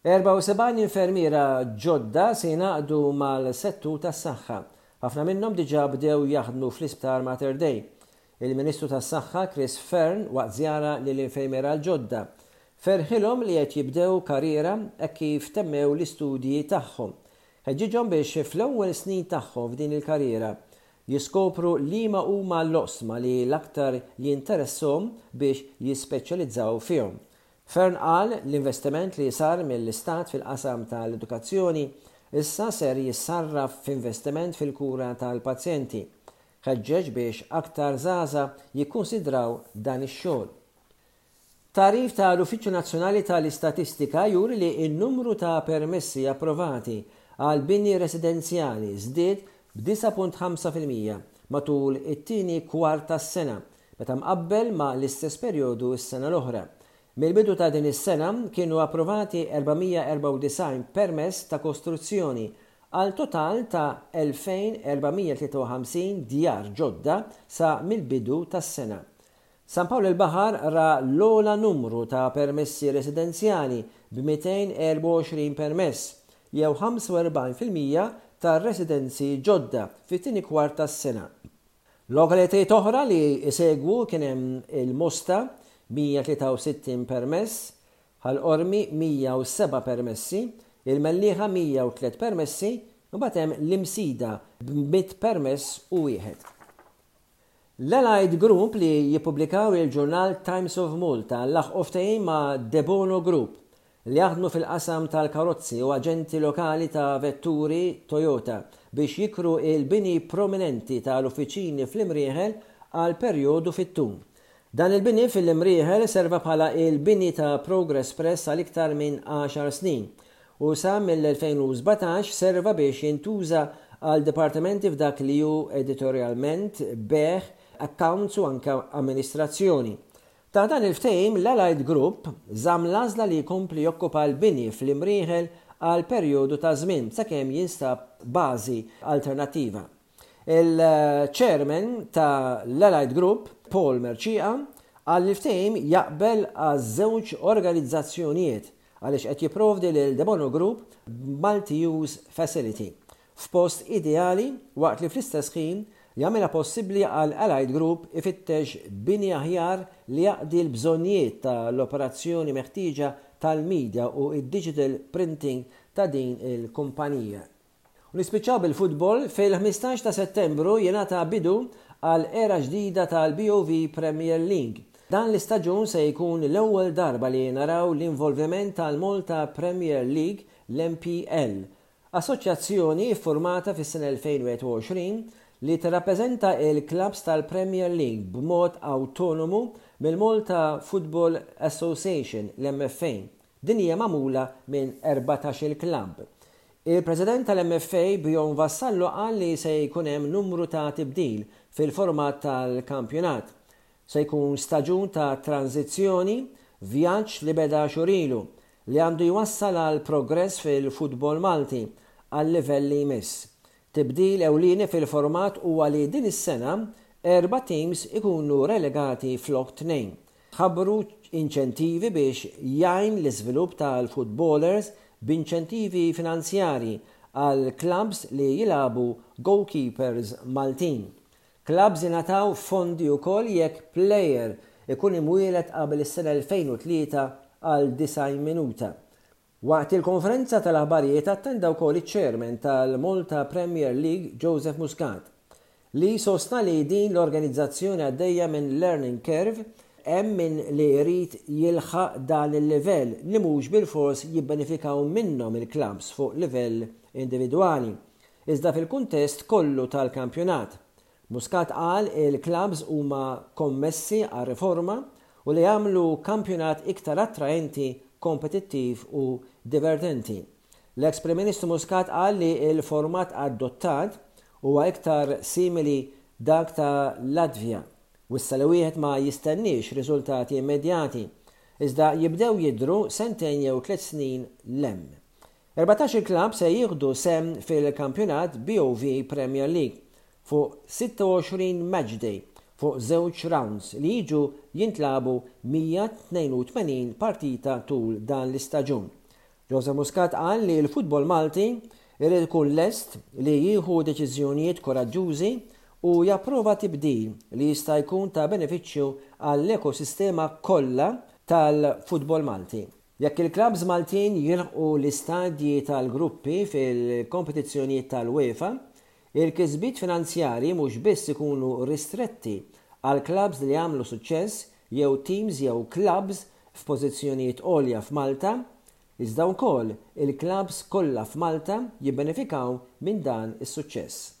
Erbgħa u sebgħin infermiera ġodda se jingħaqdu mal-settur tas-saħħa. Ħafna minnhom diġà bdew jaħdmu fl-Isptar Mater Dei. Il-Ministru tas-Saħħa Chris Fearne waqt żjara lill-infermiera l-ġodda ferħilhom li qed jibdew karriera hekk kif temmew l-istudji tagħhom. Ħeġġiġhom biex fl-ewwel snin tagħhom f'din il-karriera Jiskopru liema huma l-oqsma li l-aktar jinteressahom biex jispeċjalizzaw fihom. Fearne qal, L-investiment li sar mill-Istat fil-qasam tal-edukazzjoni issa ser jissarraf f'investiment fil-kura tal-pazjenti. Ħeġġeġ biex aktar żgħażagħ jikkunsidraw dan ix-xogħol. Tagħrif ta' l-Uffiċċju Nazzjonali ta' l-Istatistika juri li n-numru ta' permessi approvati għal bini residenzjali żdied b'9.5 fil-mija matul it-tieni kwart tas-sena meta mqabbel ma' l-istess perjodu s-sena l-oħra. Mill-bidu ta' din is-sena kienu approvati 494 permess ta' kostruzzjoni għal total ta' 2,453 djar ġodda sa mill-bidu tas-sena. San Pawl il-Baħar ra l-ogħla numru ta' permessi residenzjali b'224 permess, jew 45 fil-mija tar-residenzi ġodda fit-tieni kwart tas-sena. Lokalitajiet oħra li jsegwu kien hemm il-Mosta, 163 permess, Ħal Qormi, 107 permessi, il-Mellieħa, 103 permessi, imbagħad hemm l-Imsida b' 100 permess u wieħed. L-Allied Group li jippubblikaw il-ġurnal Times of Malta laħqu ftehim ma' Debono Group li jaħdmu fil-qasam tal-karozzi u aġenti lokali ta' vetturi Toyota biex jikru il-bini prominenti tal-uffiċini fl-Imrieħel għal perjodu fit-tul. Dan il-bini fil-Imrieħel serva bħala il-bini ta' Progress Press għal iktar minn għaxar snin u sa mill-2017 serva biex jintuża għal dipartimenti f'dak li hu editorjalment, bejgħ, accounts u anke amministrazzjoni. Taħt dan il-ftehim, l-Allied Group żamm l-għażla li jkompli jokkupa l-bini fl-Imrieħel għal perjodu ta' żmien sakemm jinstab bażi alternattiva. Il-Chairman ta' l-Allied Group, Paul Mercieca, qal li l-ftehim jaqbel għaż-żewġ organizzazzjonijiet għaliex qed jipprovdi lil Debono Group b'multi-use facility f'post ideali waqt li fl-istess ħin jagħmilha possibbli għal Allied Group ifittex bini aħjar li jaqdi l-bżonnijiet ta' l-operazzjoni meħtieġa tal-media u d-digital printing ta' din il-kumpanija. U nispiċċaw bil-futbol fejn il-ħmistax ta' Settembru jingħata bidu għal era ġdida tal-BOV Premier League. Dan l-istaġun se jkun l-ewwel darba li naraw l-involviment tal-Malta Premier League, l-MPL. Assoċjazzjoni ffurmata fis-sena 2021 li tirrappreżenta l-klabbs tal-Premier League b'mod awtonomu mill-Malta Football Association, l-MFA, Din hija magħmula minn erbatax-il klabb. Il-President tal-MFA Bjorn Vassallo qal li se jkun hemm numru ta' tibdil fil-format tal-kampjonat. Se jkun staġun ta' tranżizzjoni, vjaġġ li beda xhur ilu, li għandu jwassal għal progress fil-futbol Malti għal-livell li jmiss. Tibdil ewlieni fil-format huwa li din is-sena erba' teams ikunu relegati flok tnejn, Tħabbru inċentivi biex jgħin l-iżvilupp tal-footballers b'inċentivi finanzjarji għal klabbs li jilagħbu goalkeepers Maltin. Klabbs jingħataw fondi wkoll jekk plejer ikun imwieled qabel is-sena 2003 għal 90 minuta. Waqt il-konferenza tal-aħbarijiet attenda wkoll iċ-Chairman tal-Malta Premier League Joseph Muscat, li sostna li din l-organizzazzjoni għaddejja minn learning curve, hemm min li jrid jilħaq dan il-livell li mhux bilfors jibbenefikaw minnhom il-klabbs fuq livell individwali, iżda fil-kuntest kollu tal-kampjonat. Muscat qal il-klabbs huma kommessi għal riforma u li jagħmlu kampjonat iktar attraenti, kompetittiv u divertenti. L-eks Prim Ministru Muscat qal li l-format adottat huwa iktar simili dak ta' Latvja. Wissa li wieħed ma jistenniex riżultati immedjati, iżda jibdew jidhru sentejn jew tliet snin 'l hemm. Erbatax-il klabb se jieħdu sehem fil-kampjonat BOV Premier League fuq 26 matchday fuq żewġ rounds li jiġu jintlagħbu 182 partita tul dan l-istaġun. José Muscat qal li l-futbol Malti jrid ikun lest li jieħu deċiżjonijiet kuraġġużi u japprova tibdil li jista' jkun ta' benefiċċju għall-ekosistema kollha tal-futbol Malti. Jekk il-klabbs Maltin jilħqu l-istadji tal-gruppi fil-kompetizzjonijiet tal-UEFA, il-kisbiet finanzjarji mhux biss ikunu ristretti għall-klabbs li għamlu suċċess jew teams jew klabbs f'pożizzjonijiet għolja f'Malta, iżda wkoll il-klabbs kollha f'Malta jibbenefikaw minn dan is-suċċess.